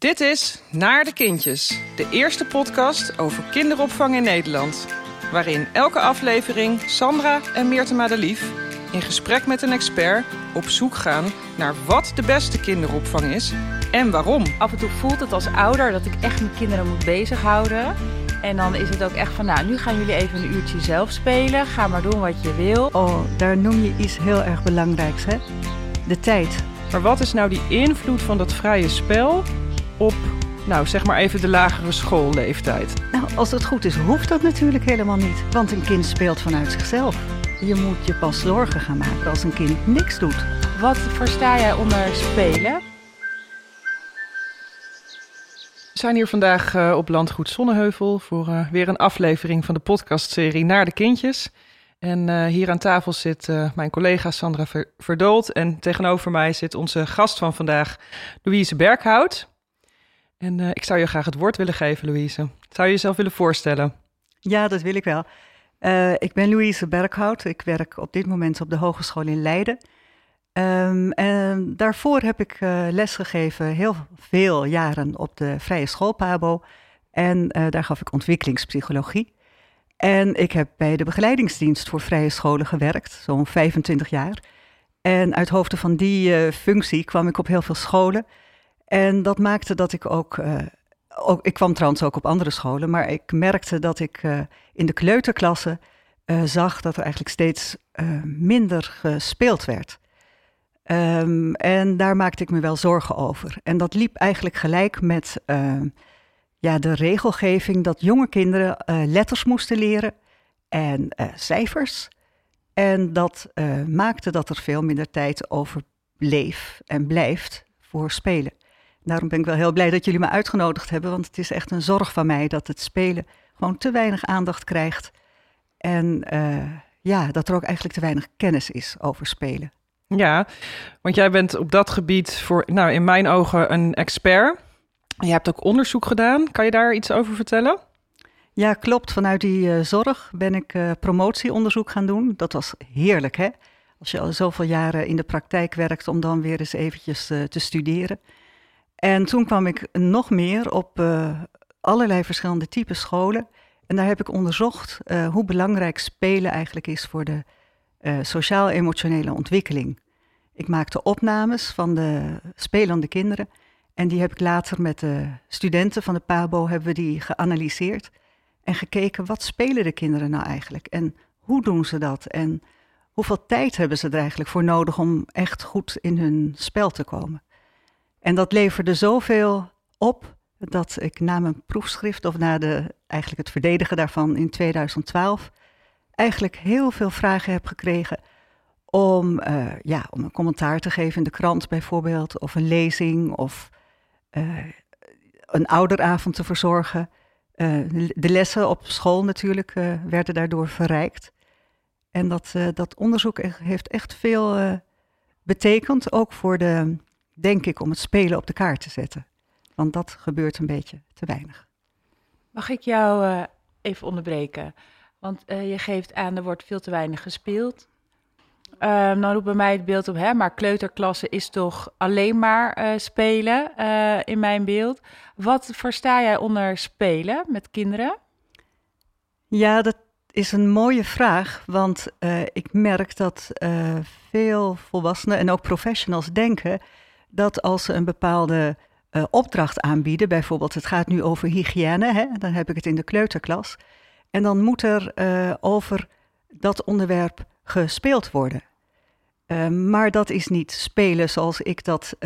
Dit is Naar de Kindjes, de eerste podcast over kinderopvang in Nederland. Waarin elke aflevering Sandra en Meerte Madelief in gesprek met een expert op zoek gaan naar wat de beste kinderopvang is en waarom. Af en toe voelt het als ouder dat ik echt mijn kinderen moet bezighouden. En dan is het ook echt van, nou, nu gaan jullie even een uurtje zelf spelen. Ga maar doen wat je wil. Oh, daar noem je iets heel erg belangrijks, hè? De tijd. Maar wat is nou die invloed van dat vrije spel nou zeg maar even de lagere schoolleeftijd? Nou, als het goed is, hoeft dat natuurlijk helemaal niet. Want een kind speelt vanuit zichzelf. Je moet je pas zorgen gaan maken als een kind niks doet. Wat versta jij onder spelen? We zijn hier vandaag uh, op Landgoed Zonneheuvel voor uh, weer een aflevering van de podcastserie Naar de Kindjes. En uh, hier aan tafel zit mijn collega Sandra Ver Verdoold en tegenover mij zit onze gast van vandaag, Louise Berghout. En ik zou je graag het woord willen geven, Louise. Zou je jezelf willen voorstellen? Ja, dat wil ik wel. ik ben Louise Berghout. Ik werk op dit moment op de Hogeschool in Leiden. Um, en daarvoor heb ik uh, lesgegeven heel veel jaren op de vrije school Pabo. En daar gaf ik ontwikkelingspsychologie. En ik heb bij de begeleidingsdienst voor vrije scholen gewerkt, zo'n 25 jaar. En uit hoofde van die functie kwam ik op heel veel scholen. En dat maakte dat ik ook, ook, Ik kwam trouwens ook op andere scholen, maar ik merkte dat ik in de kleuterklasse zag dat er eigenlijk steeds minder gespeeld werd. Um, en daar maakte ik me wel zorgen over. En dat liep eigenlijk gelijk met uh, ja, de regelgeving dat jonge kinderen letters moesten leren en cijfers. En dat eh, maakte dat er veel minder tijd over bleef en blijft voor spelen. Daarom ben ik wel heel blij dat jullie me uitgenodigd hebben, want het is echt een zorg van mij dat het spelen gewoon te weinig aandacht krijgt. En ja, dat er ook eigenlijk te weinig kennis is over spelen. Ja, want jij bent op dat gebied voor, nou in mijn ogen, een expert. Je hebt ook onderzoek gedaan. Kan je daar iets over vertellen? Ja, klopt. Vanuit die uh, zorg ben ik uh, promotieonderzoek gaan doen. Dat was heerlijk, hè? Als je al zoveel jaren in de praktijk werkt, om dan weer eens eventjes te studeren. En toen kwam ik nog meer op allerlei verschillende type scholen. En daar heb ik onderzocht hoe belangrijk spelen eigenlijk is voor de uh, sociaal-emotionele ontwikkeling. Ik maakte opnames van de spelende kinderen en die heb ik later met de studenten van de PABO hebben we die geanalyseerd en gekeken wat spelen de kinderen nou eigenlijk en hoe doen ze dat en hoeveel tijd hebben ze er eigenlijk voor nodig om echt goed in hun spel te komen. En dat leverde zoveel op dat ik na mijn proefschrift of na de, eigenlijk het verdedigen daarvan in 2012 eigenlijk heel veel vragen heb gekregen om, uh, ja, om een commentaar te geven in de krant bijvoorbeeld, of een lezing, of uh, een ouderavond te verzorgen. Uh, de lessen op school natuurlijk werden daardoor verrijkt. En dat, dat onderzoek heeft echt veel betekend, ook voor de, denk ik, om het spelen op de kaart te zetten. Want dat gebeurt een beetje te weinig. Mag ik jou even onderbreken? Want uh, je geeft aan, er wordt veel te weinig gespeeld. Uh, dan roept bij mij het beeld op, hè, maar kleuterklasse is toch alleen maar uh, spelen in mijn beeld. Wat versta jij onder spelen met kinderen? Ja, dat is een mooie vraag, want ik merk dat veel volwassenen en ook professionals denken dat als ze een bepaalde opdracht aanbieden, bijvoorbeeld het gaat nu over hygiëne, hè, dan heb ik het in de kleuterklas en dan moet er uh, over dat onderwerp gespeeld worden. Uh, maar dat is niet spelen zoals ik dat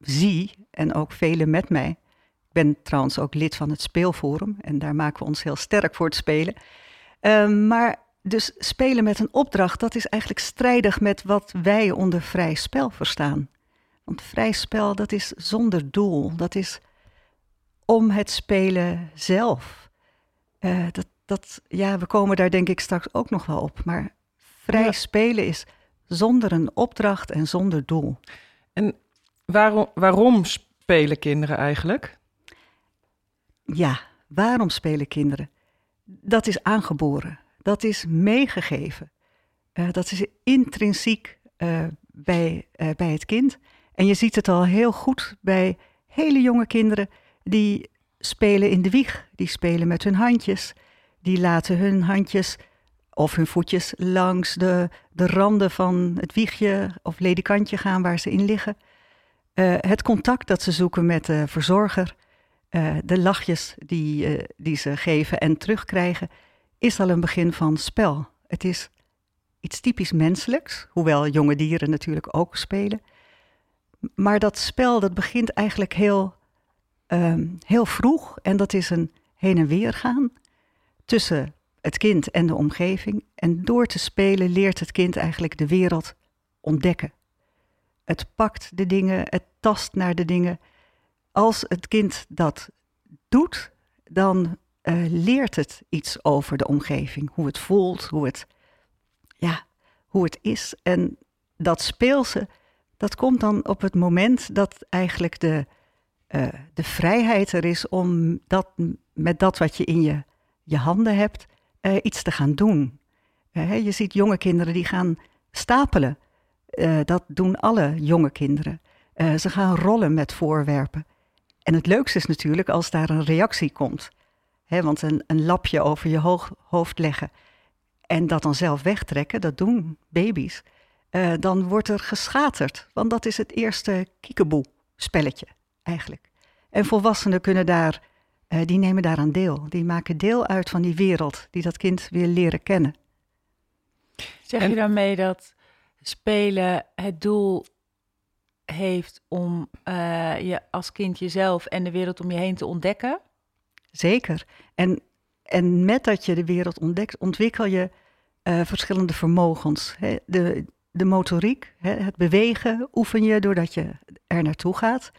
zie en ook velen met mij. Ik ben trouwens ook lid van het Speelforum en daar maken we ons heel sterk voor het spelen. maar dus spelen met een opdracht, dat is eigenlijk strijdig met wat wij onder vrij spel verstaan. Want vrij spel, dat is zonder doel. Dat is om het spelen zelf. Uh, dat, dat, ja, we komen daar denk ik straks ook nog wel op. Maar vrij spelen is zonder een opdracht en zonder doel. En waarom, waarom spelen kinderen eigenlijk? Ja, waarom spelen kinderen? Dat is aangeboren. Dat is meegegeven. Uh, dat is intrinsiek uh, bij, bij het kind. En je ziet het al heel goed bij hele jonge kinderen die spelen in de wieg, die spelen met hun handjes, die laten hun handjes of hun voetjes langs de, de randen van het wiegje of ledikantje gaan waar ze in liggen. Het contact dat ze zoeken met de verzorger, de lachjes die, die ze geven en terugkrijgen, is al een begin van spel. Het is iets typisch menselijks, hoewel jonge dieren natuurlijk ook spelen. Maar dat spel dat begint eigenlijk heel, um, heel vroeg en dat is een heen en weer gaan tussen het kind en de omgeving. En door te spelen leert het kind eigenlijk de wereld ontdekken. Het pakt de dingen, het tast naar de dingen. Als het kind dat doet, dan uh, leert het iets over de omgeving. Hoe het voelt, hoe het, ja, hoe het is. En dat speelse, dat komt dan op het moment dat eigenlijk de, uh, de vrijheid er is om dat, met dat wat je in je, je handen hebt, uh, iets te gaan doen. Je ziet jonge kinderen die gaan stapelen. Dat doen alle jonge kinderen. ze gaan rollen met voorwerpen. En het leukste is natuurlijk als daar een reactie komt. Hè, want een, een lapje over je hoog, hoofd leggen en dat dan zelf wegtrekken, dat doen baby's. dan wordt er geschaterd, want dat is het eerste kiekeboe-spelletje eigenlijk. En volwassenen kunnen daar uh, die nemen daaraan deel. Die maken deel uit van die wereld die dat kind weer leren kennen. Zeg je daarmee dat spelen het doel heeft om uh, je als kind jezelf en de wereld om je heen te ontdekken? Zeker. En, en met dat je de wereld ontdekt, ontwikkel je uh, verschillende vermogens. Hè? De, de motoriek, hè? het bewegen, oefen je doordat je er naartoe gaat.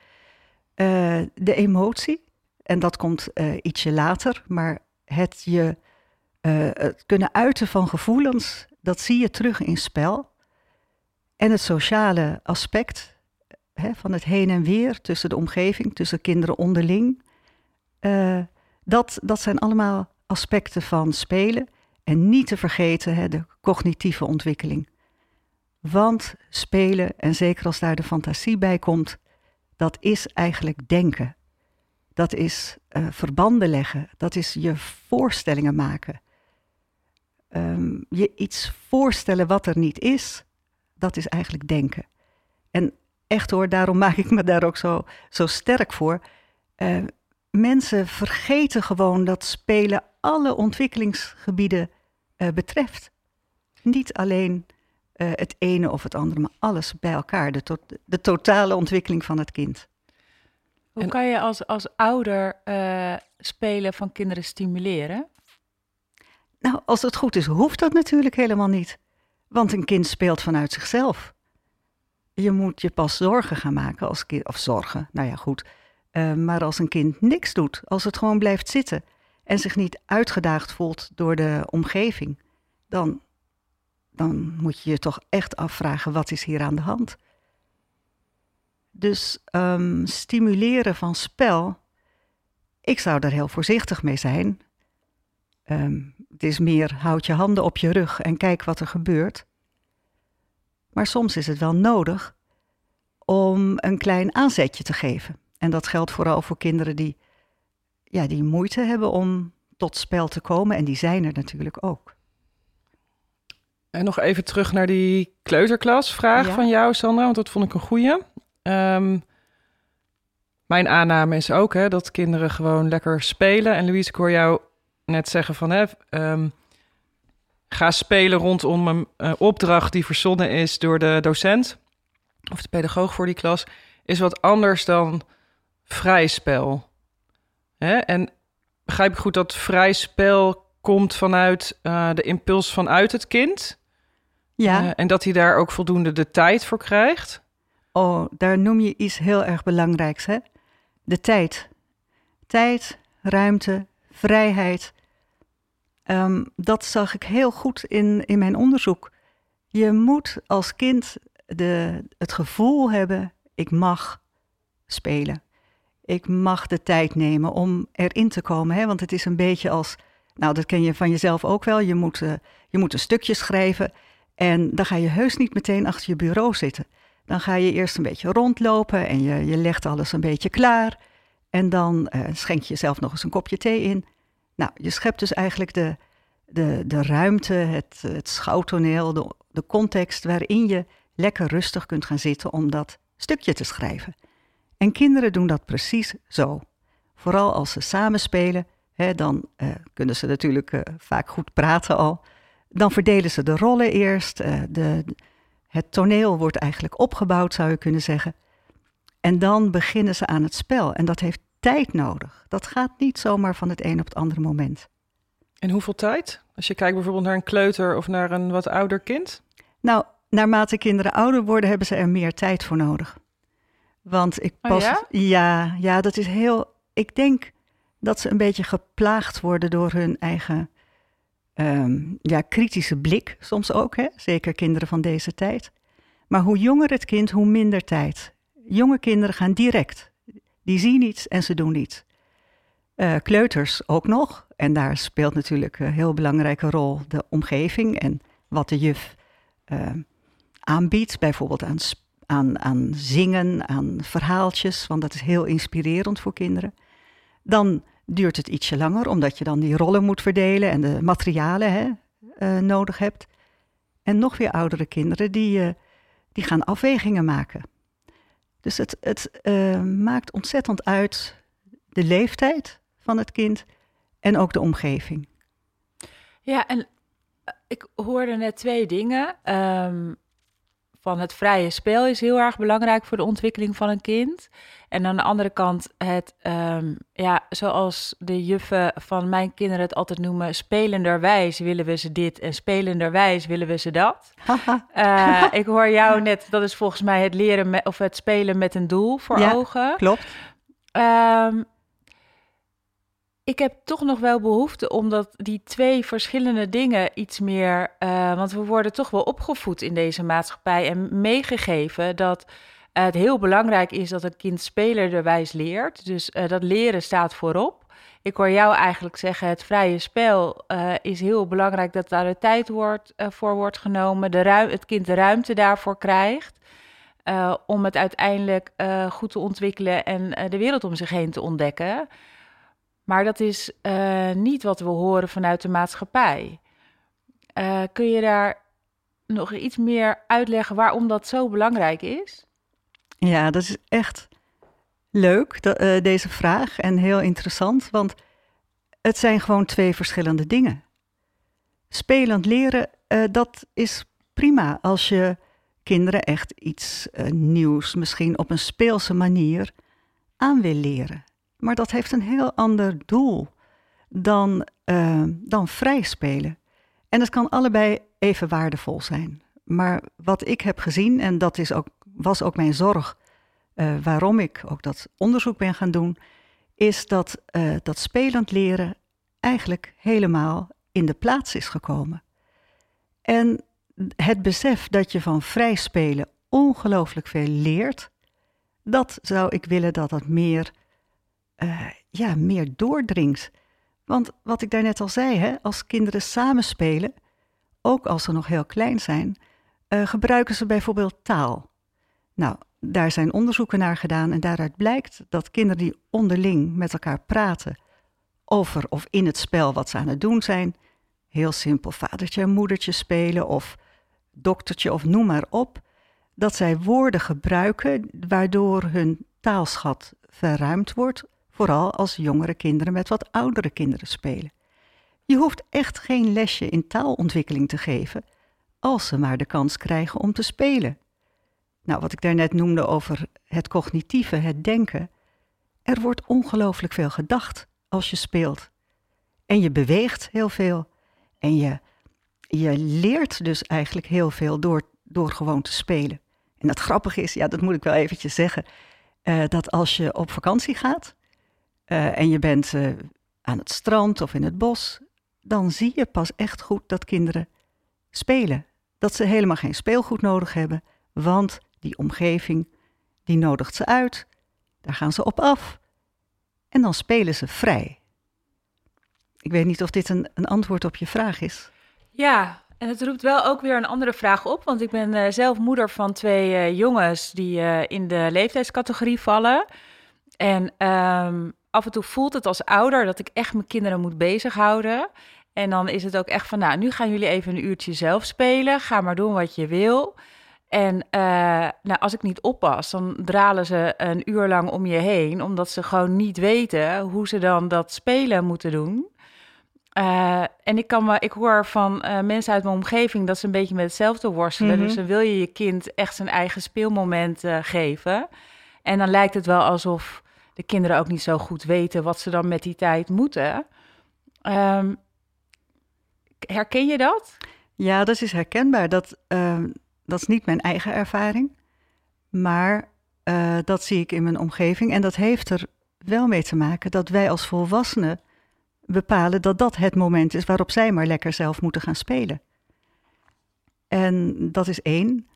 Uh, de emotie, en dat komt uh, ietsje later, maar het je het kunnen uiten van gevoelens, dat zie je terug in spel. En het sociale aspect hè, van het heen en weer tussen de omgeving, tussen kinderen onderling. Uh, dat, dat zijn allemaal aspecten van spelen. En niet te vergeten hè, de cognitieve ontwikkeling. Want spelen, en zeker als daar de fantasie bij komt, dat is eigenlijk denken dat is uh, verbanden leggen, dat is je voorstellingen maken. Um, je iets voorstellen wat er niet is, dat is eigenlijk denken. En echt hoor, daarom maak ik me daar ook zo, zo sterk voor. Uh, mensen vergeten gewoon dat spelen alle ontwikkelingsgebieden uh, betreft. Niet alleen het ene of het andere, maar alles bij elkaar. De, to de totale ontwikkeling van het kind. Hoe kan je als, als ouder uh, spelen van kinderen stimuleren? Nou, als het goed is, hoeft dat natuurlijk helemaal niet. Want een kind speelt vanuit zichzelf. Je moet je pas zorgen gaan maken als kind, of zorgen, nou ja, goed. Uh, maar als een kind niks doet, als het gewoon blijft zitten en zich niet uitgedaagd voelt door de omgeving, dan, dan moet je je toch echt afvragen: wat is hier aan de hand? Dus um, stimuleren van spel, ik zou daar heel voorzichtig mee zijn. Um, het is meer houd je handen op je rug en kijk wat er gebeurt. Maar soms is het wel nodig om een klein aanzetje te geven. En dat geldt vooral voor kinderen die, ja, die moeite hebben om tot spel te komen. En die zijn er natuurlijk ook. En nog even terug naar die kleuterklasvraag ja. van jou, Sandra, want dat vond ik een goeie. Um, mijn aanname is ook hè, dat kinderen gewoon lekker spelen. En Louise, ik hoor jou net zeggen van... Hè, um, ga spelen rondom een uh, opdracht die verzonnen is door de docent... of de pedagoog voor die klas... is wat anders dan vrij spel. Hè? En begrijp ik goed dat vrij spel komt vanuit uh, de impuls vanuit het kind... Ja. Uh, en dat hij daar ook voldoende de tijd voor krijgt. Oh, daar noem je iets heel erg belangrijks, hè? De tijd. Tijd, ruimte, vrijheid. Um, dat zag ik heel goed in, in mijn onderzoek. Je moet als kind de, het gevoel hebben: ik mag spelen. Ik mag de tijd nemen om erin te komen. Hè? Want het is een beetje als, nou dat ken je van jezelf ook wel. Je moet, uh, je moet een stukje schrijven en dan ga je heus niet meteen achter je bureau zitten Dan ga je eerst een beetje rondlopen en je, je legt alles een beetje klaar. En dan uh, schenk je jezelf nog eens een kopje thee in. Nou, je schept dus eigenlijk de, de, de ruimte, het, het schouwtoneel, de, de context waarin je lekker rustig kunt gaan zitten om dat stukje te schrijven. En kinderen doen dat precies zo. Vooral als ze samen spelen, hè, dan uh, kunnen ze natuurlijk uh, vaak goed praten al. Dan verdelen ze de rollen eerst. Uh, de, het toneel wordt eigenlijk opgebouwd, zou je kunnen zeggen. En dan beginnen ze aan het spel. En dat heeft tijd nodig. Dat gaat niet zomaar van het een op het andere moment. En hoeveel tijd? Als je kijkt bijvoorbeeld naar een kleuter of naar een wat ouder kind? Nou, naarmate kinderen ouder worden, hebben ze er meer tijd voor nodig. Want ik pas. Oh ja? ja? ja, dat is heel. Ik denk dat ze een beetje geplaagd worden door hun eigen um, ja, kritische blik, soms ook, hè? zeker kinderen van deze tijd. Maar hoe jonger het kind, hoe minder tijd. Jonge kinderen gaan direct. Die zien iets en ze doen iets. Uh, kleuters ook nog. En daar speelt natuurlijk een heel belangrijke rol de omgeving en wat de juf uh, aanbiedt. Bijvoorbeeld aan, aan, aan zingen, aan verhaaltjes, want dat is heel inspirerend voor kinderen. Dan duurt het ietsje langer, omdat je dan die rollen moet verdelen en de materialen hè, uh, nodig hebt. En nog weer oudere kinderen die, uh, die gaan afwegingen maken. Dus het, het uh, maakt ontzettend uit de leeftijd van het kind en ook de omgeving. Ja, en ik hoorde net twee dingen. Um, van het vrije spel is heel erg belangrijk voor de ontwikkeling van een kind. En aan de andere kant het, um, ja, zoals de juffen van mijn kinderen het altijd noemen, spelenderwijs willen we ze dit en spelenderwijs willen we ze dat. uh, ik hoor jou net, dat is volgens mij het leren met, of het spelen met een doel voor ja, ogen. Klopt. Um, ik heb toch nog wel behoefte omdat die twee verschillende dingen iets meer. Uh, want we worden toch wel opgevoed in deze maatschappij en meegegeven dat uh, het heel belangrijk is dat een kind spelerderwijs leert. Dus uh, dat leren staat voorop. Ik hoor jou eigenlijk zeggen: het vrije spel is heel belangrijk dat daar de tijd wordt, voor wordt genomen, de het kind de ruimte daarvoor krijgt. om het uiteindelijk goed te ontwikkelen en de wereld om zich heen te ontdekken. Maar dat is uh, niet wat we horen vanuit de maatschappij. Uh, kun je daar nog iets meer uitleggen waarom dat zo belangrijk is? Ja, dat is echt leuk, dat, uh, deze vraag. En heel interessant, want het zijn gewoon twee verschillende dingen. Spelend leren, dat is prima als je kinderen echt iets nieuws, misschien op een speelse manier, aan wil leren. Maar dat heeft een heel ander doel dan, uh, dan vrij spelen. En het kan allebei even waardevol zijn. Maar wat ik heb gezien, en dat is ook, was ook mijn zorg uh, waarom ik ook dat onderzoek ben gaan doen, is dat uh, dat spelend leren eigenlijk helemaal in de plaats is gekomen. En het besef dat je van vrij spelen ongelooflijk veel leert, dat zou ik willen dat dat meer uh, ja, meer doordringt. Want wat ik daarnet al zei, hè, als kinderen samenspelen, ook als ze nog heel klein zijn, uh, gebruiken ze bijvoorbeeld taal. Nou, daar zijn onderzoeken naar gedaan en daaruit blijkt dat kinderen die onderling met elkaar praten over of in het spel wat ze aan het doen zijn, heel simpel vadertje en moedertje spelen of doktertje of noem maar op, dat zij woorden gebruiken waardoor hun taalschat verruimd wordt vooral als jongere kinderen met wat oudere kinderen spelen. Je hoeft echt geen lesje in taalontwikkeling te geven als ze maar de kans krijgen om te spelen. Nou, wat ik daarnet noemde over het cognitieve, het denken. Er wordt ongelooflijk veel gedacht als je speelt. En je beweegt heel veel. En je, je leert dus eigenlijk heel veel door, door gewoon te spelen. En het grappige is, ja, dat moet ik wel eventjes zeggen, uh, dat als je op vakantie gaat, uh, en je bent uh, aan het strand of in het bos, dan zie je pas echt goed dat kinderen spelen. Dat ze helemaal geen speelgoed nodig hebben, want die omgeving die nodigt ze uit, daar gaan ze op af en dan spelen ze vrij. Ik weet niet of dit een, een antwoord op je vraag is. Ja, En het roept wel ook weer een andere vraag op, want ik ben uh, zelf moeder van twee jongens die in de leeftijdscategorie vallen. En um, af en toe voelt het als ouder dat ik echt mijn kinderen moet bezighouden. En dan is het ook echt van, nou, nu gaan jullie even een uurtje zelf spelen. Ga maar doen wat je wil. En nou, als ik niet oppas, dan dralen ze een uur lang om je heen, omdat ze gewoon niet weten hoe ze dan dat spelen moeten doen. Uh, en ik, kan me, ik hoor van uh, mensen uit mijn omgeving dat ze een beetje met hetzelfde worstelen. Mhm. Dus dan wil je je kind echt zijn eigen speelmoment geven. En dan lijkt het wel alsof de kinderen ook niet zo goed weten wat ze dan met die tijd moeten. Um, herken je dat? Ja, dat is herkenbaar. Dat, ehm, dat is niet mijn eigen ervaring. Maar dat zie ik in mijn omgeving. En dat heeft er wel mee te maken dat wij als volwassenen bepalen dat dat het moment is waarop zij maar lekker zelf moeten gaan spelen. En dat is één.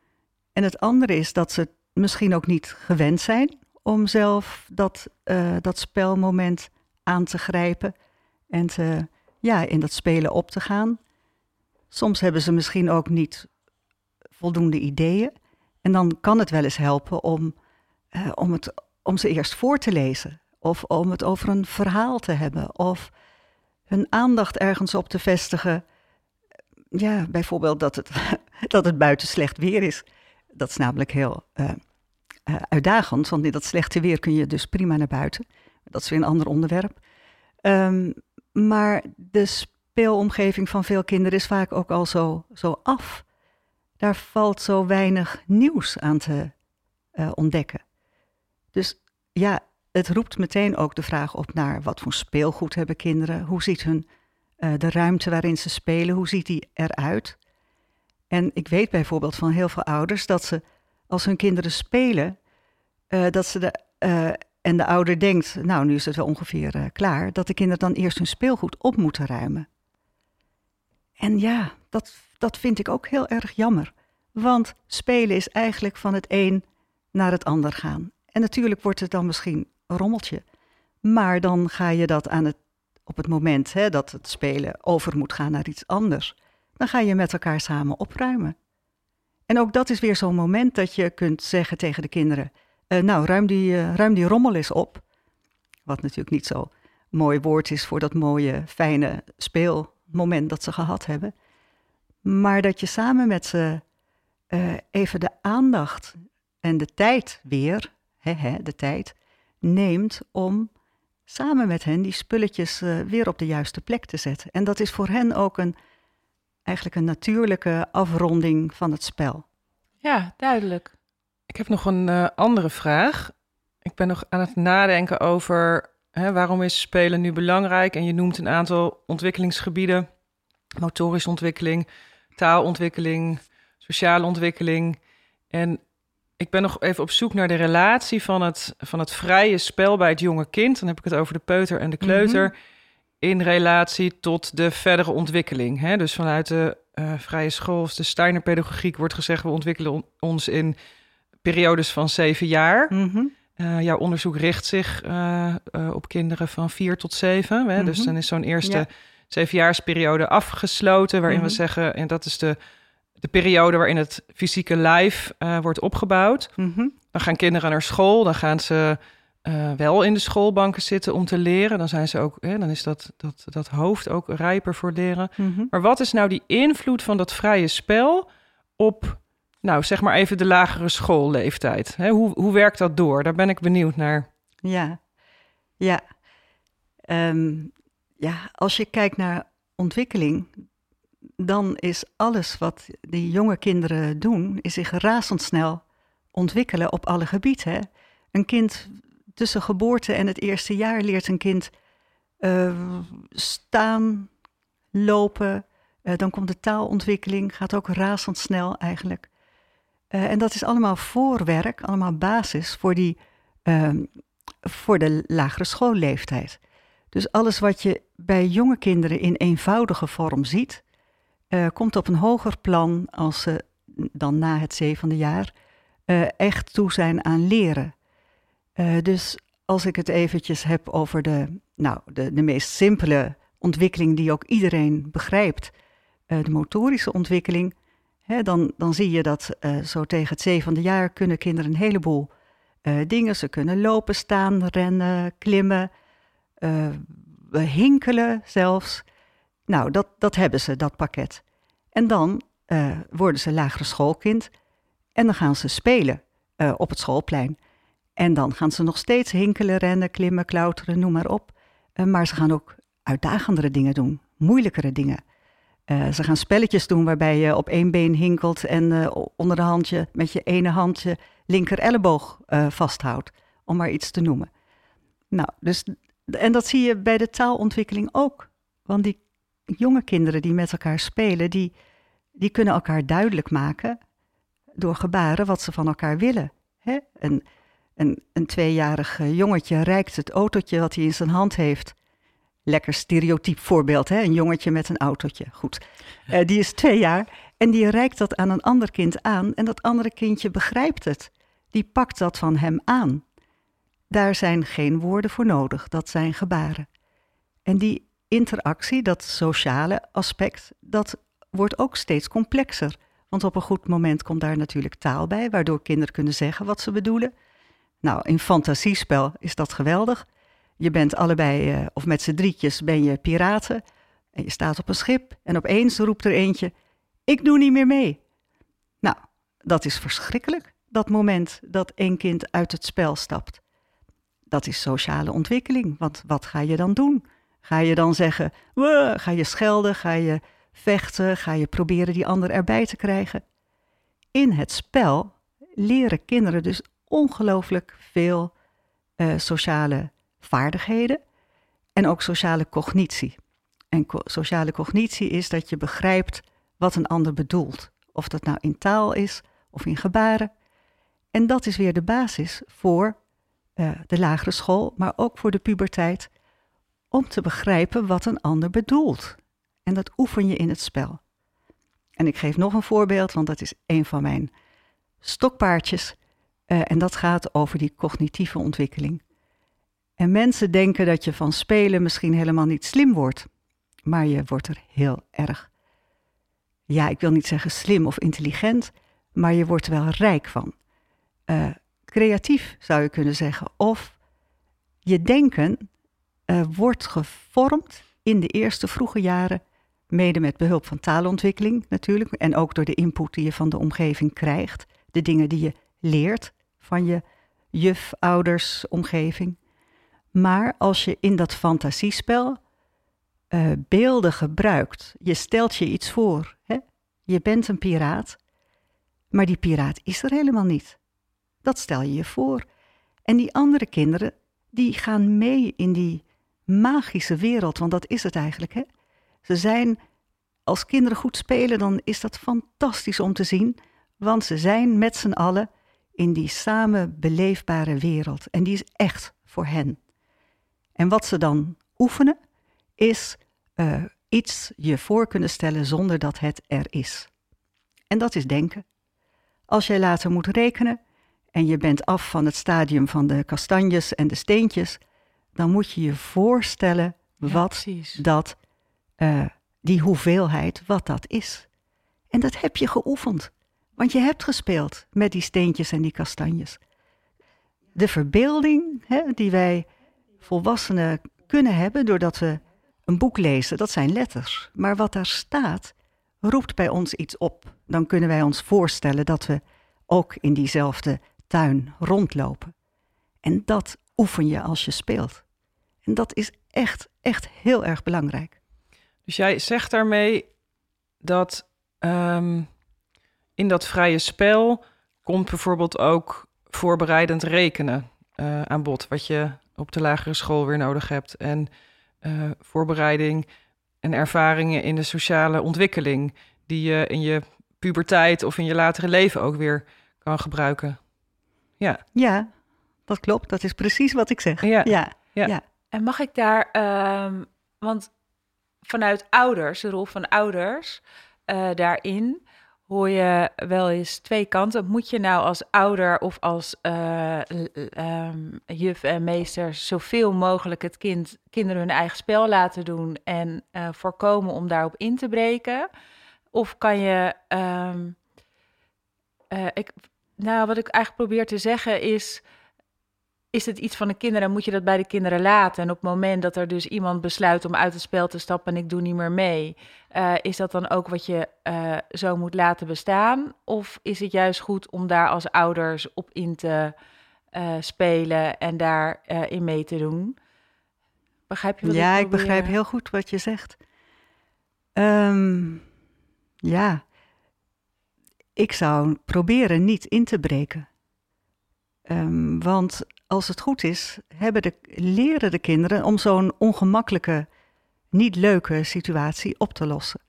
En het andere is dat ze misschien ook niet gewend zijn om zelf dat, uh, dat spelmoment aan te grijpen en te, ja, in dat spelen op te gaan. Soms hebben ze misschien ook niet voldoende ideeën. En dan kan het wel eens helpen om, uh, om, het, om ze eerst voor te lezen. Of om het over een verhaal te hebben. Of hun aandacht ergens op te vestigen. Ja, bijvoorbeeld dat het, dat het buiten slecht weer is. Dat is namelijk heel uh, uh, uitdagend, want in dat slechte weer kun je dus prima naar buiten. Dat is weer een ander onderwerp. Um, maar de speelomgeving van veel kinderen is vaak ook al zo, zo af. Daar valt zo weinig nieuws aan te uh, ontdekken. Dus ja, het roept meteen ook de vraag op naar wat voor speelgoed hebben kinderen? Hoe ziet hun, uh, de ruimte waarin ze spelen, hoe ziet die eruit? En ik weet bijvoorbeeld van heel veel ouders dat ze, als hun kinderen spelen, uh, dat ze de, uh, en de ouder denkt, nou nu is het wel ongeveer klaar, dat de kinderen dan eerst hun speelgoed op moeten ruimen. En ja, dat, dat vind ik ook heel erg jammer. Want spelen is eigenlijk van het een naar het ander gaan. En natuurlijk wordt het dan misschien rommeltje. Maar dan ga je dat aan het, op het moment hè, dat het spelen over moet gaan naar iets anders, dan ga je met elkaar samen opruimen. En ook dat is weer zo'n moment dat je kunt zeggen tegen de kinderen: uh, Nou, ruim die, uh, ruim die rommel eens op. Wat natuurlijk niet zo mooi woord is voor dat mooie, fijne speelmoment dat ze gehad hebben. Maar dat je samen met ze uh, even de aandacht en de tijd weer, hè, hè, de tijd, neemt om samen met hen die spulletjes weer op de juiste plek te zetten. En dat is voor hen ook een, eigenlijk een natuurlijke afronding van het spel. Ja, duidelijk. Ik heb nog een uh, andere vraag. Ik ben nog aan het nadenken over hè, waarom is spelen nu belangrijk? En je noemt een aantal ontwikkelingsgebieden: motorische ontwikkeling, taalontwikkeling, sociale ontwikkeling. En ik ben nog even op zoek naar de relatie van het, van het vrije spel bij het jonge kind. Dan heb ik het over de peuter en de kleuter. Mm -hmm. In relatie tot de verdere ontwikkeling. Hè? Dus vanuit de uh, vrije school of de Steiner-pedagogiek wordt gezegd: we ontwikkelen on ons in periodes van zeven jaar. Mm -hmm. uh, jouw onderzoek richt zich uh, op kinderen van vier tot zeven. Hè? Mm -hmm. Dus dan is zo'n eerste ja. zevenjaarsperiode afgesloten, waarin we zeggen: en dat is de de periode waarin het fysieke lijf wordt opgebouwd. Dan gaan kinderen naar school, dan gaan ze uh, wel in de schoolbanken zitten om te leren. Dan zijn ze ook, hè, dan is dat, dat, dat hoofd ook rijper voor leren. Mm -hmm. Maar wat is nou die invloed van dat vrije spel op, nou zeg maar even de lagere schoolleeftijd? Hè, hoe, hoe werkt dat door? Daar ben ik benieuwd naar. Ja, ja. Um, ja, als je kijkt naar ontwikkeling, dan is alles wat die jonge kinderen doen, is zich razendsnel ontwikkelen op alle gebieden. Hè? Een kind tussen geboorte en het eerste jaar leert een kind uh, staan, lopen. Uh, dan komt de taalontwikkeling, gaat ook razendsnel eigenlijk. Uh, en dat is allemaal voorwerk, allemaal basis voor, die, voor de lagere schoolleeftijd. Dus alles wat je bij jonge kinderen in eenvoudige vorm ziet, komt op een hoger plan als ze dan na het zevende jaar echt toe zijn aan leren. Uh, dus als ik het eventjes heb over de, nou, de, de meest simpele ontwikkeling die ook iedereen begrijpt, de motorische ontwikkeling, hè, dan, dan zie je dat zo tegen het zevende jaar kunnen kinderen een heleboel dingen. Ze kunnen lopen, staan, rennen, klimmen, hinkelen zelfs. Nou, dat, dat hebben ze, dat pakket. En dan worden ze lagere schoolkind en dan gaan ze spelen op het schoolplein. En dan gaan ze nog steeds hinkelen, rennen, klimmen, klauteren, noem maar op. Uh, maar ze gaan ook uitdagendere dingen doen, moeilijkere dingen. Uh, ze gaan spelletjes doen waarbij je op één been hinkelt en uh, onder de handje met je ene handje linker elleboog vasthoudt, om maar iets te noemen. Nou, dus, en dat zie je bij de taalontwikkeling ook. Want die jonge kinderen die met elkaar spelen, die, die kunnen elkaar duidelijk maken door gebaren wat ze van elkaar willen. Hè? En een, een tweejarig jongetje reikt het autootje wat hij in zijn hand heeft. Lekker stereotyp voorbeeld, hè? een jongetje met een autootje. Goed. Uh, die is twee jaar en die reikt dat aan een ander kind aan. En dat andere kindje begrijpt het. Die pakt dat van hem aan. Daar zijn geen woorden voor nodig, dat zijn gebaren. En die interactie, dat sociale aspect, dat wordt ook steeds complexer. Want op een goed moment komt daar natuurlijk taal bij, waardoor kinderen kunnen zeggen wat ze bedoelen. Nou, in fantasiespel is dat geweldig. Je bent allebei, uh, of met z'n drietjes ben je piraten. En je staat op een schip en opeens roept er eentje: Ik doe niet meer mee. Nou, dat is verschrikkelijk, dat moment dat één kind uit het spel stapt. Dat is sociale ontwikkeling, want wat ga je dan doen? Ga je dan zeggen: Ga je schelden? Ga je vechten? Ga je proberen die ander erbij te krijgen? In het spel leren kinderen dus ongelooflijk veel uh, sociale vaardigheden en ook sociale cognitie. En sociale cognitie is dat je begrijpt wat een ander bedoelt. Of dat nou in taal is of in gebaren. En dat is weer de basis voor uh, de lagere school, maar ook voor de puberteit, om te begrijpen wat een ander bedoelt. En dat oefen je in het spel. En ik geef nog een voorbeeld, want dat is een van mijn stokpaardjes. Uh, en dat gaat over die cognitieve ontwikkeling. En mensen denken dat je van spelen misschien helemaal niet slim wordt, maar je wordt er heel erg, ja, ik wil niet zeggen slim of intelligent, maar je wordt er wel rijk van. Uh, creatief zou je kunnen zeggen. Of je denken uh, wordt gevormd in de eerste vroege jaren, mede met behulp van taalontwikkeling natuurlijk, en ook door de input die je van de omgeving krijgt, de dingen die je leert van je juf, ouders, omgeving. Maar als je in dat fantasiespel uh, beelden gebruikt, je stelt je iets voor, hè? je bent een piraat, maar die piraat is er helemaal niet. Dat stel je je voor. En die andere kinderen, die gaan mee in die magische wereld, want dat is het eigenlijk. Hè? Ze zijn, als kinderen goed spelen, dan is dat fantastisch om te zien, want ze zijn met z'n allen in die samen beleefbare wereld. En die is echt voor hen. En wat ze dan oefenen, is uh, iets je voor kunnen stellen zonder dat het er is. En dat is denken. Als jij later moet rekenen en je bent af van het stadium van de kastanjes en de steentjes, dan moet je je voorstellen wat ja, dat, uh, die hoeveelheid, wat dat is. En dat heb je geoefend. Want je hebt gespeeld met die steentjes en die kastanjes. De verbeelding hè, die wij volwassenen kunnen hebben doordat we een boek lezen, dat zijn letters. Maar wat daar staat, roept bij ons iets op. Dan kunnen wij ons voorstellen dat we ook in diezelfde tuin rondlopen. En dat oefen je als je speelt. En dat is echt, echt heel erg belangrijk. Dus jij zegt daarmee dat um, in dat vrije spel komt bijvoorbeeld ook voorbereidend rekenen uh, aan bod, wat je op de lagere school weer nodig hebt. En uh, voorbereiding en ervaringen in de sociale ontwikkeling, die je in je puberteit of in je latere leven ook weer kan gebruiken. Ja, ja dat klopt. Dat is precies wat ik zeg. Ja, ja. ja. En mag ik daar, um, want vanuit ouders, de rol van ouders uh, daarin, hoor je wel eens twee kanten. Moet je nou als ouder of als uh, um, juf en meester zoveel mogelijk het kind, kinderen hun eigen spel laten doen en uh, voorkomen om daarop in te breken? Of kan je. Um, uh, ik, nou, wat ik eigenlijk probeer te zeggen is is het iets van de kinderen, moet je dat bij de kinderen laten. En op het moment dat er dus iemand besluit om uit het spel te stappen en ik doe niet meer mee, uh, is dat dan ook wat je uh, zo moet laten bestaan? Of is het juist goed om daar als ouders op in te uh, spelen en daar in mee te doen? Begrijp je wat ja, ik ik begrijp heel goed wat je zegt. Um, ja, ik zou proberen niet in te breken. Um, want als het goed is, hebben de, leren de kinderen om zo'n ongemakkelijke, niet leuke situatie op te lossen.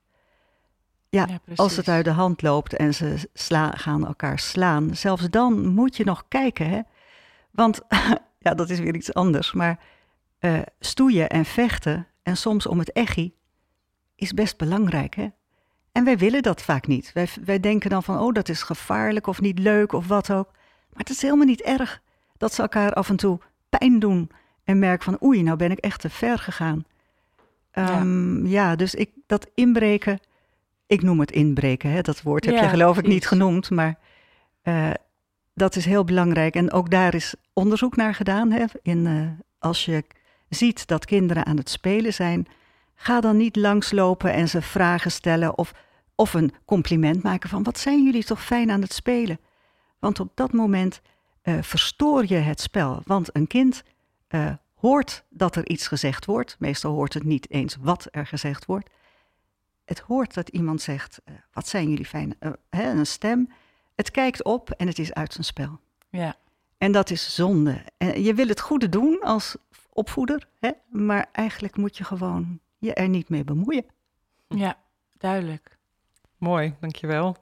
Ja, ja als het uit de hand loopt en ze sla, gaan elkaar slaan, zelfs dan moet je nog kijken. Hè? Want ja, dat is weer iets anders. Maar uh, stoeien en vechten, en soms om het echi, is best belangrijk. Hè? En wij willen dat vaak niet. Wij, wij denken dan van, oh, dat is gevaarlijk of niet leuk of wat ook. Maar het is helemaal niet erg dat ze elkaar af en toe pijn doen en merken van oei, nou ben ik echt te ver gegaan. Um, ja. ja. dus ik, dat inbreken, ik noem het inbreken, hè, dat woord heb ja, je geloof ik niet genoemd, maar uh, dat is heel belangrijk. En ook daar is onderzoek naar gedaan. Hè, in, uh, als je ziet dat kinderen aan het spelen zijn, ga dan niet langslopen en ze vragen stellen of, of een compliment maken van wat zijn jullie toch fijn aan het spelen. Want op dat moment uh, verstoor je het spel. Want een kind uh, hoort dat er iets gezegd wordt. Meestal hoort het niet eens wat er gezegd wordt. Het hoort dat iemand zegt: uh, Wat zijn jullie fijn? Hè, een stem. Het kijkt op en het is uit zijn spel. Ja. En dat is zonde. En je wil het goede doen als opvoeder, hè? maar eigenlijk moet je gewoon je er niet mee bemoeien. Ja, duidelijk. Mooi, dankjewel.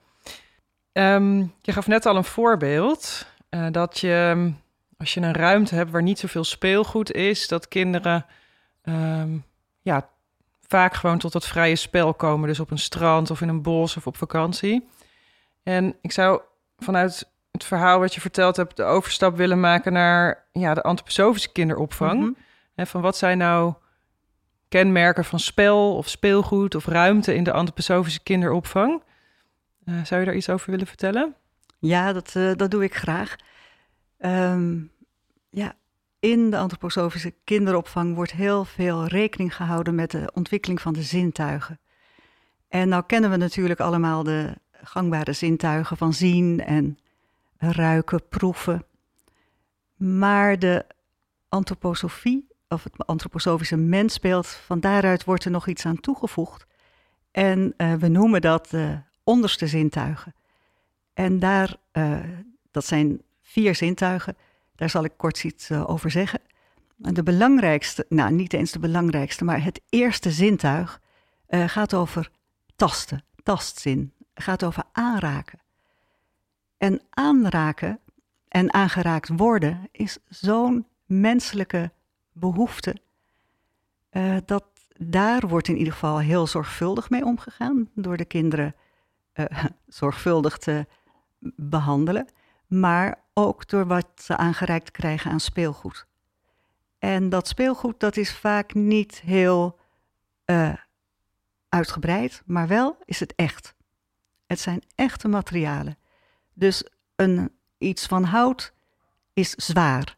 Um, je gaf net al een voorbeeld. Uh, dat je, als je een ruimte hebt waar niet zoveel speelgoed is, dat kinderen um, ja, vaak gewoon tot het vrije spel komen. Dus op een strand of in een bos of op vakantie. En ik zou vanuit het verhaal wat je verteld hebt, de overstap willen maken naar ja, de antroposofische kinderopvang. Mm -hmm. van wat zijn nou kenmerken van spel of speelgoed of ruimte in de antroposofische kinderopvang? Uh, zou je daar iets over willen vertellen? Ja, dat, uh, dat doe ik graag. Um, ja, in de antroposofische kinderopvang wordt heel veel rekening gehouden met de ontwikkeling van de zintuigen. En nou kennen we natuurlijk allemaal de gangbare zintuigen van zien en ruiken, proeven. Maar de antroposofie, of het antroposofische mensbeeld, van daaruit wordt er nog iets aan toegevoegd. En uh, we noemen dat de onderste zintuigen. En daar, uh, dat zijn vier zintuigen. Daar zal ik kort iets uh, over zeggen. De belangrijkste, nou niet eens de belangrijkste, maar het eerste zintuig uh, gaat over tasten, tastzin, gaat over aanraken. En aanraken en aangeraakt worden is zo'n menselijke behoefte dat daar wordt in ieder geval heel zorgvuldig mee omgegaan door de kinderen zorgvuldig te behandelen, maar ook door wat ze aangereikt krijgen aan speelgoed. En dat speelgoed dat is vaak niet heel uh, uitgebreid, maar wel is het echt. Het zijn echte materialen. Dus een, iets van hout is zwaar.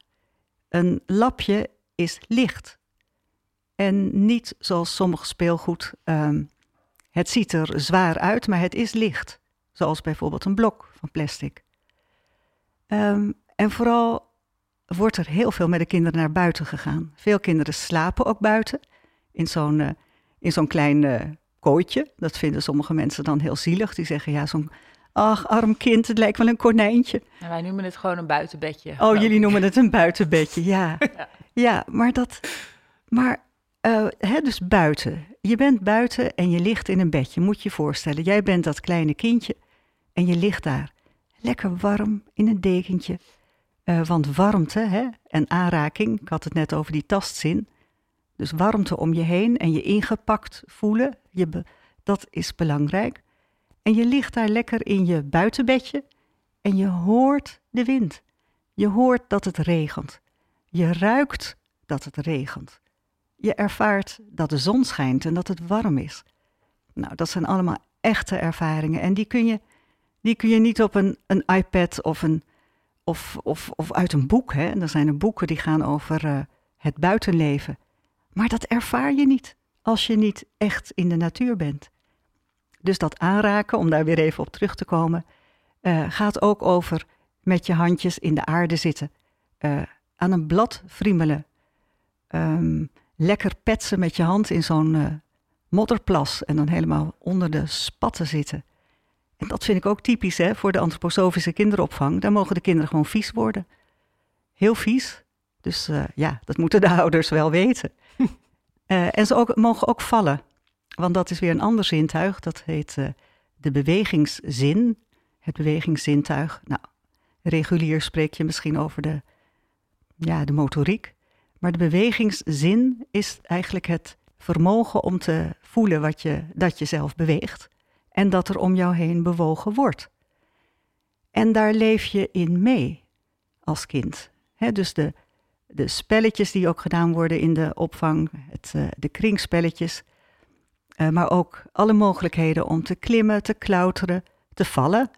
Een lapje is licht. En niet zoals sommig speelgoed, um, het ziet er zwaar uit, maar het is licht. Zoals bijvoorbeeld een blok van plastic. Um, en vooral wordt er heel veel met de kinderen naar buiten gegaan. Veel kinderen slapen ook buiten in zo'n uh, in zo'n klein uh, kooitje. Dat vinden sommige mensen dan heel zielig. Die zeggen ja, zo'n ach, arm kind, het lijkt wel een konijntje. En wij noemen het gewoon een buitenbedje. Oh, jullie noemen het een buitenbedje, ja. ja. ja. maar dat, maar uh, hè, dus buiten. Je bent buiten en je ligt in een bedje. Moet je je voorstellen, jij bent dat kleine kindje en je ligt daar lekker warm in een dekentje. Uh, want warmte hè, en aanraking, ik had het net over die tastzin. Dus warmte om je heen en je ingepakt voelen, je dat is belangrijk. En je ligt daar lekker in je buitenbedje en je hoort de wind. Je hoort dat het regent. Je ruikt dat het regent. Je ervaart dat de zon schijnt en dat het warm is. Nou, dat zijn allemaal echte ervaringen. En die kun je, die kun je niet op een, een iPad of, een, of, of, of uit een boek. Hè. er zijn er boeken die gaan over uh, het buitenleven. Maar dat ervaar je niet als je niet echt in de natuur bent. Dus dat aanraken, om daar weer even op terug te komen, uh, gaat ook over met je handjes in de aarde zitten, uh, aan een blad friemelen, um, lekker petsen met je hand in zo'n modderplas en dan helemaal onder de spatten zitten. En dat vind ik ook typisch hè, voor de antroposofische kinderopvang. Daar mogen de kinderen gewoon vies worden. Heel vies. Dus uh, ja, dat moeten de ouders wel weten. uh, en ze ook, mogen ook vallen. Want dat is weer een ander zintuig. Dat heet uh, de bewegingszin. Het bewegingszintuig. Nou, regulier spreek je misschien over de, ja, de motoriek. Maar de bewegingszin is eigenlijk het vermogen om te voelen wat je, dat je zelf beweegt en dat er om jou heen bewogen wordt. En daar leef je in mee als kind. dus de, de spelletjes die ook gedaan worden in de opvang, het, uh, de kringspelletjes, uh, maar ook alle mogelijkheden om te klimmen, te klauteren, te vallen,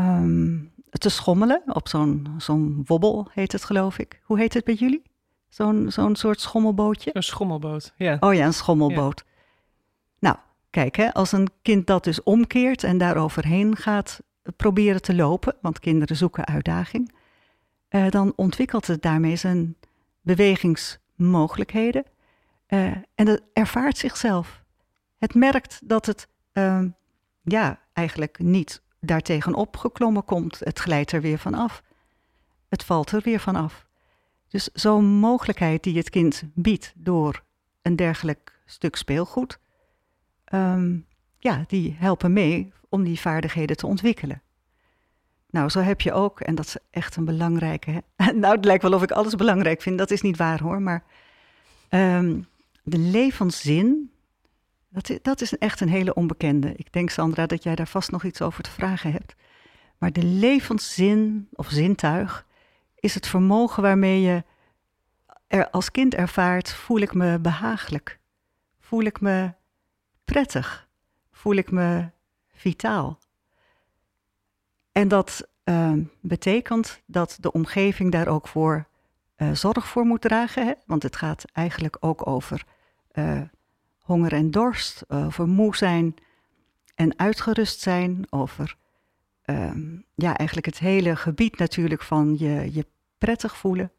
um, te schommelen op zo'n zo'n wobbel heet het geloof ik. Hoe heet het bij jullie? Zo'n zo'n soort schommelbootje? Een schommelboot, ja. Oh ja, een schommelboot. Kijk, hè, als een kind dat dus omkeert en daar overheen gaat proberen te lopen, want kinderen zoeken uitdaging, uh, dan ontwikkelt het daarmee zijn bewegingsmogelijkheden uh, en het ervaart zichzelf. Het merkt dat het uh, ja, eigenlijk niet daartegenop geklommen komt. Het glijdt er weer van af. Het valt er weer van af. Dus zo'n mogelijkheid die het kind biedt door een dergelijk stuk speelgoed, um, ja, die helpen mee om die vaardigheden te ontwikkelen. Nou, zo heb je ook, en dat is echt een belangrijke. Nou, het lijkt wel of ik alles belangrijk vind, dat is niet waar hoor, maar um, de levenszin, dat, dat is echt een hele onbekende. Ik denk, Sandra, dat jij daar vast nog iets over te vragen hebt. Maar de levenszin of zintuig, is het vermogen waarmee je er als kind ervaart: voel ik me behagelijk? Voel ik me prettig? Voel ik me vitaal? En dat uh, betekent dat de omgeving daar ook voor uh, zorg voor moet dragen. Hè? Want het gaat eigenlijk ook over uh, honger en dorst, over moe zijn en uitgerust zijn, over um, ja, eigenlijk het hele gebied natuurlijk van je, je prettig voelen.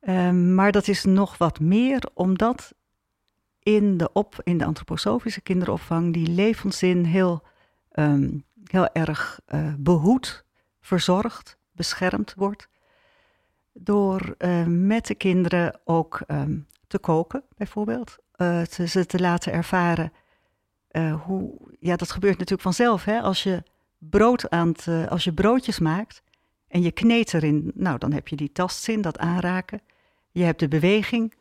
Um, maar dat is nog wat meer omdat in de, op, in de antroposofische kinderopvang die levenszin heel, um, heel erg uh, behoed, verzorgd, beschermd wordt. Door uh, met de kinderen ook um, te koken, bijvoorbeeld. Te, ze te laten ervaren hoe. Ja, dat gebeurt natuurlijk vanzelf. Hè? Als je brood aan als je broodjes maakt en je kneedt erin, nou dan heb je die tastzin, dat aanraken. Je hebt de beweging,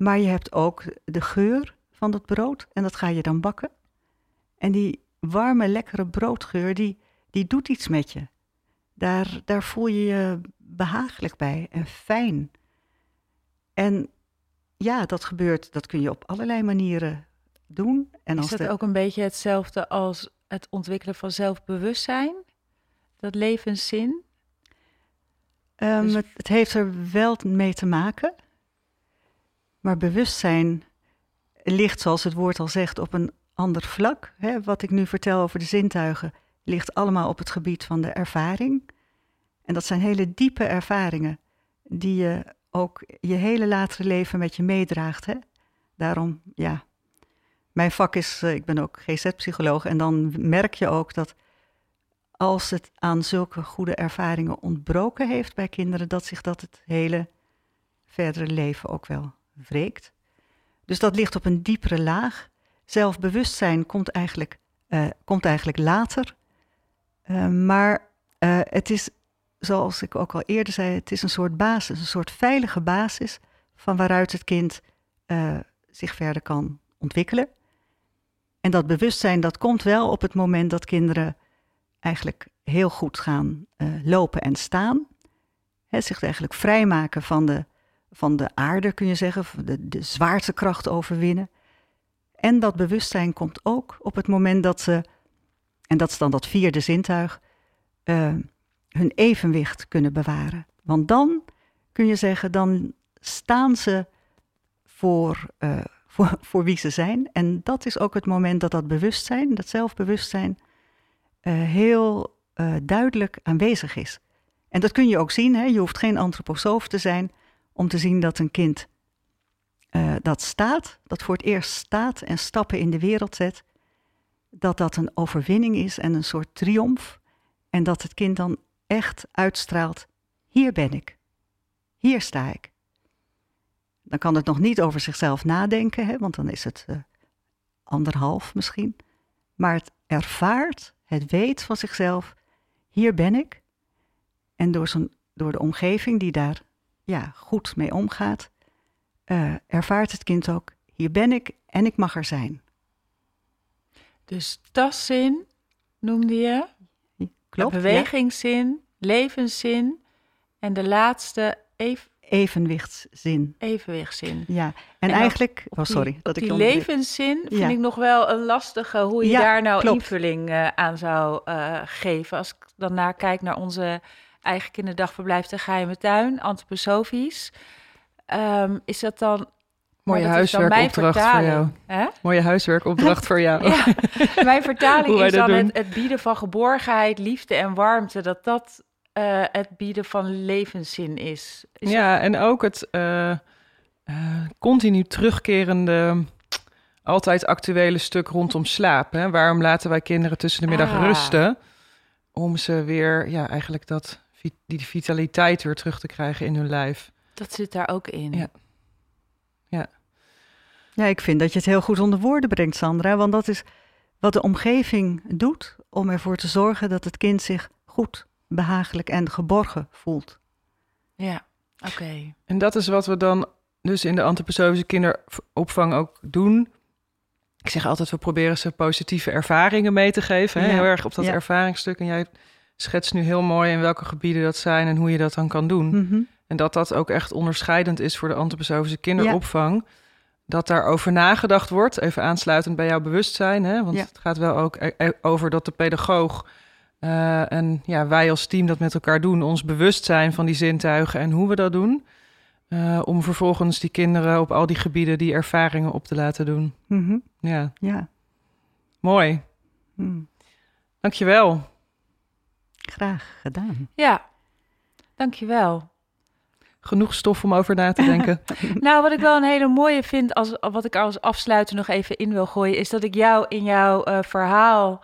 maar je hebt ook de geur van dat brood en dat ga je dan bakken. En die warme, lekkere broodgeur, die, die doet iets met je. Daar, daar voel je je behagelijk bij en fijn. En ja, dat gebeurt, dat kun je op allerlei manieren doen. En Is dat de... ook een beetje hetzelfde als het ontwikkelen van zelfbewustzijn? Dat levenszin? Um, dus... het, het, heeft er wel mee te maken. Maar bewustzijn ligt, zoals het woord al zegt, op een ander vlak. Hè? Wat ik nu vertel over de zintuigen ligt allemaal op het gebied van de ervaring. En dat zijn hele diepe ervaringen die je ook je hele latere leven met je meedraagt. Hè? Daarom, ja, mijn vak is, uh, ik ben ook GZ-psycholoog en dan merk je ook dat als het aan zulke goede ervaringen ontbroken heeft bij kinderen, dat zich dat het hele verdere leven ook wel wreekt. Dus dat ligt op een diepere laag. Zelfbewustzijn komt eigenlijk, uh, komt eigenlijk later. Uh, maar het is, zoals ik ook al eerder zei, het is een soort basis, een soort veilige basis van waaruit het kind zich verder kan ontwikkelen. En dat bewustzijn dat komt wel op het moment dat kinderen eigenlijk heel goed gaan lopen en staan. Hè, zich eigenlijk vrijmaken van de, van de aarde, kun je zeggen, de, zwaartekracht overwinnen. En dat bewustzijn komt ook op het moment dat ze, en dat is dan dat vierde zintuig, uh, hun evenwicht kunnen bewaren. Want dan kun je zeggen, dan staan ze voor, uh, voor, voor wie ze zijn. En dat is ook het moment dat dat bewustzijn, dat zelfbewustzijn, uh, heel duidelijk aanwezig is. En dat kun je ook zien, hè? je hoeft geen antroposoof te zijn om te zien dat een kind dat staat, dat voor het eerst staat en stappen in de wereld zet, dat dat een overwinning is en een soort triomf. En dat het kind dan echt uitstraalt: hier ben ik, hier sta ik. Dan kan het nog niet over zichzelf nadenken, hè, want dan is het uh, anderhalf misschien. Maar het ervaart, het weet van zichzelf, hier ben ik. En door, door de omgeving die daar ja, goed mee omgaat, uh, ervaart het kind ook, hier ben ik en ik mag er zijn. Dus tastzin noemde je, Klopt, bewegingszin, ja. levenszin en de laatste even evenwichtszin. Evenwichtszin. Ja, en, en eigenlijk... Oh, sorry. Die, dat ik die levenszin vind ja. ik nog wel een lastige... hoe je ja, daar nou klopt. invulling uh, aan zou uh, geven. Als ik dan naar kijk naar onze eigen kinderdagverblijf... de Geheime Tuin, antroposofisch. Um, is dat dan... Mooie huiswerkopdracht voor jou. Hè? Mooie huiswerkopdracht voor jou. Ja, mijn vertaling is dan het, het bieden van geborgenheid, liefde en warmte. Dat dat uh, het bieden van levenszin is. is ja, en ook het uh, uh, continu terugkerende, altijd actuele stuk rondom slaap. Hè? Waarom laten wij kinderen tussen de middag ah. rusten? Om ze weer, ja, eigenlijk dat, die vitaliteit weer terug te krijgen in hun lijf. Dat zit daar ook in. Ja. Ja. Ja, ik vind dat je het heel goed onder woorden brengt, Sandra. Want dat is wat de omgeving doet om ervoor te zorgen dat het kind zich goed behagelijk en geborgen voelt. Ja, oké. Okay. En dat is wat we dan dus in de antroposofische kinderopvang ook doen. Ik zeg altijd, we proberen ze positieve ervaringen mee te geven. Hè? Ja. Heel erg op dat ja. ervaringsstuk. En jij schetst nu heel mooi in welke gebieden dat zijn en hoe je dat dan kan doen. Mm -hmm. En dat dat ook echt onderscheidend is voor de antroposofische kinderopvang. Ja. Dat daarover nagedacht wordt, even aansluitend bij jouw bewustzijn. Hè? Want het gaat wel ook over dat de pedagoog uh, en ja, wij als team dat met elkaar doen, ons bewust zijn van die zintuigen en hoe we dat doen. Uh, om vervolgens die kinderen op al die gebieden die ervaringen op te laten doen. Mm -hmm. Ja. ja. Mooi. Mm. Dankjewel. Graag gedaan. Ja, dankjewel. Genoeg stof om over na te denken. nou, wat ik wel een hele mooie vind, als, wat ik als afsluiter nog even in wil gooien, is dat ik jou in jouw uh, verhaal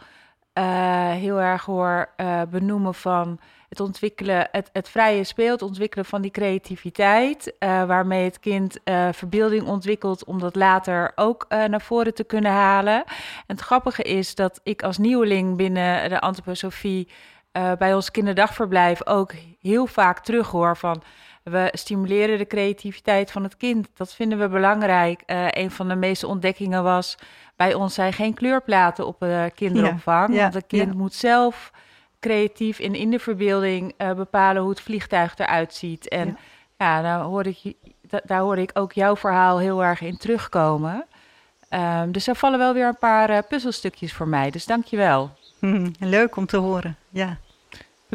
uh, heel erg hoor uh, benoemen van het ontwikkelen, het, het vrije speel, het ontwikkelen van die creativiteit, uh, waarmee het kind verbeelding ontwikkelt om dat later ook naar voren te kunnen halen. En het grappige is dat ik als nieuweling binnen de antroposofie bij ons kinderdagverblijf ook heel vaak terughoor van we stimuleren de creativiteit van het kind. Dat vinden we belangrijk. een van de meeste ontdekkingen was bij ons zijn geen kleurplaten op de kinderopvang. Ja, want het kind ja. moet zelf creatief en in de verbeelding bepalen hoe het vliegtuig eruit ziet. En ja, daar, hoor ik, daar hoor ik ook jouw verhaal heel erg in terugkomen. Um, dus er vallen wel weer een paar uh, puzzelstukjes voor mij. Dus dank je wel. Leuk om te horen, ja.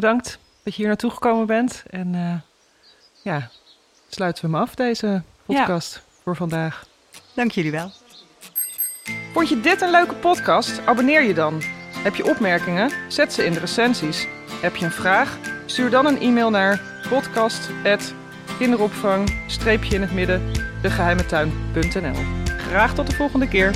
Bedankt dat je hier naartoe gekomen bent. En uh, ja, sluiten we hem af, deze podcast voor vandaag. Dank jullie wel. Vond je dit een leuke podcast? Abonneer je dan. Heb je opmerkingen? Zet ze in de recensies. Heb je een vraag? Stuur dan een e-mail naar podcast.kinderopvang-in het midden degeheimetuin.nl Graag tot de volgende keer.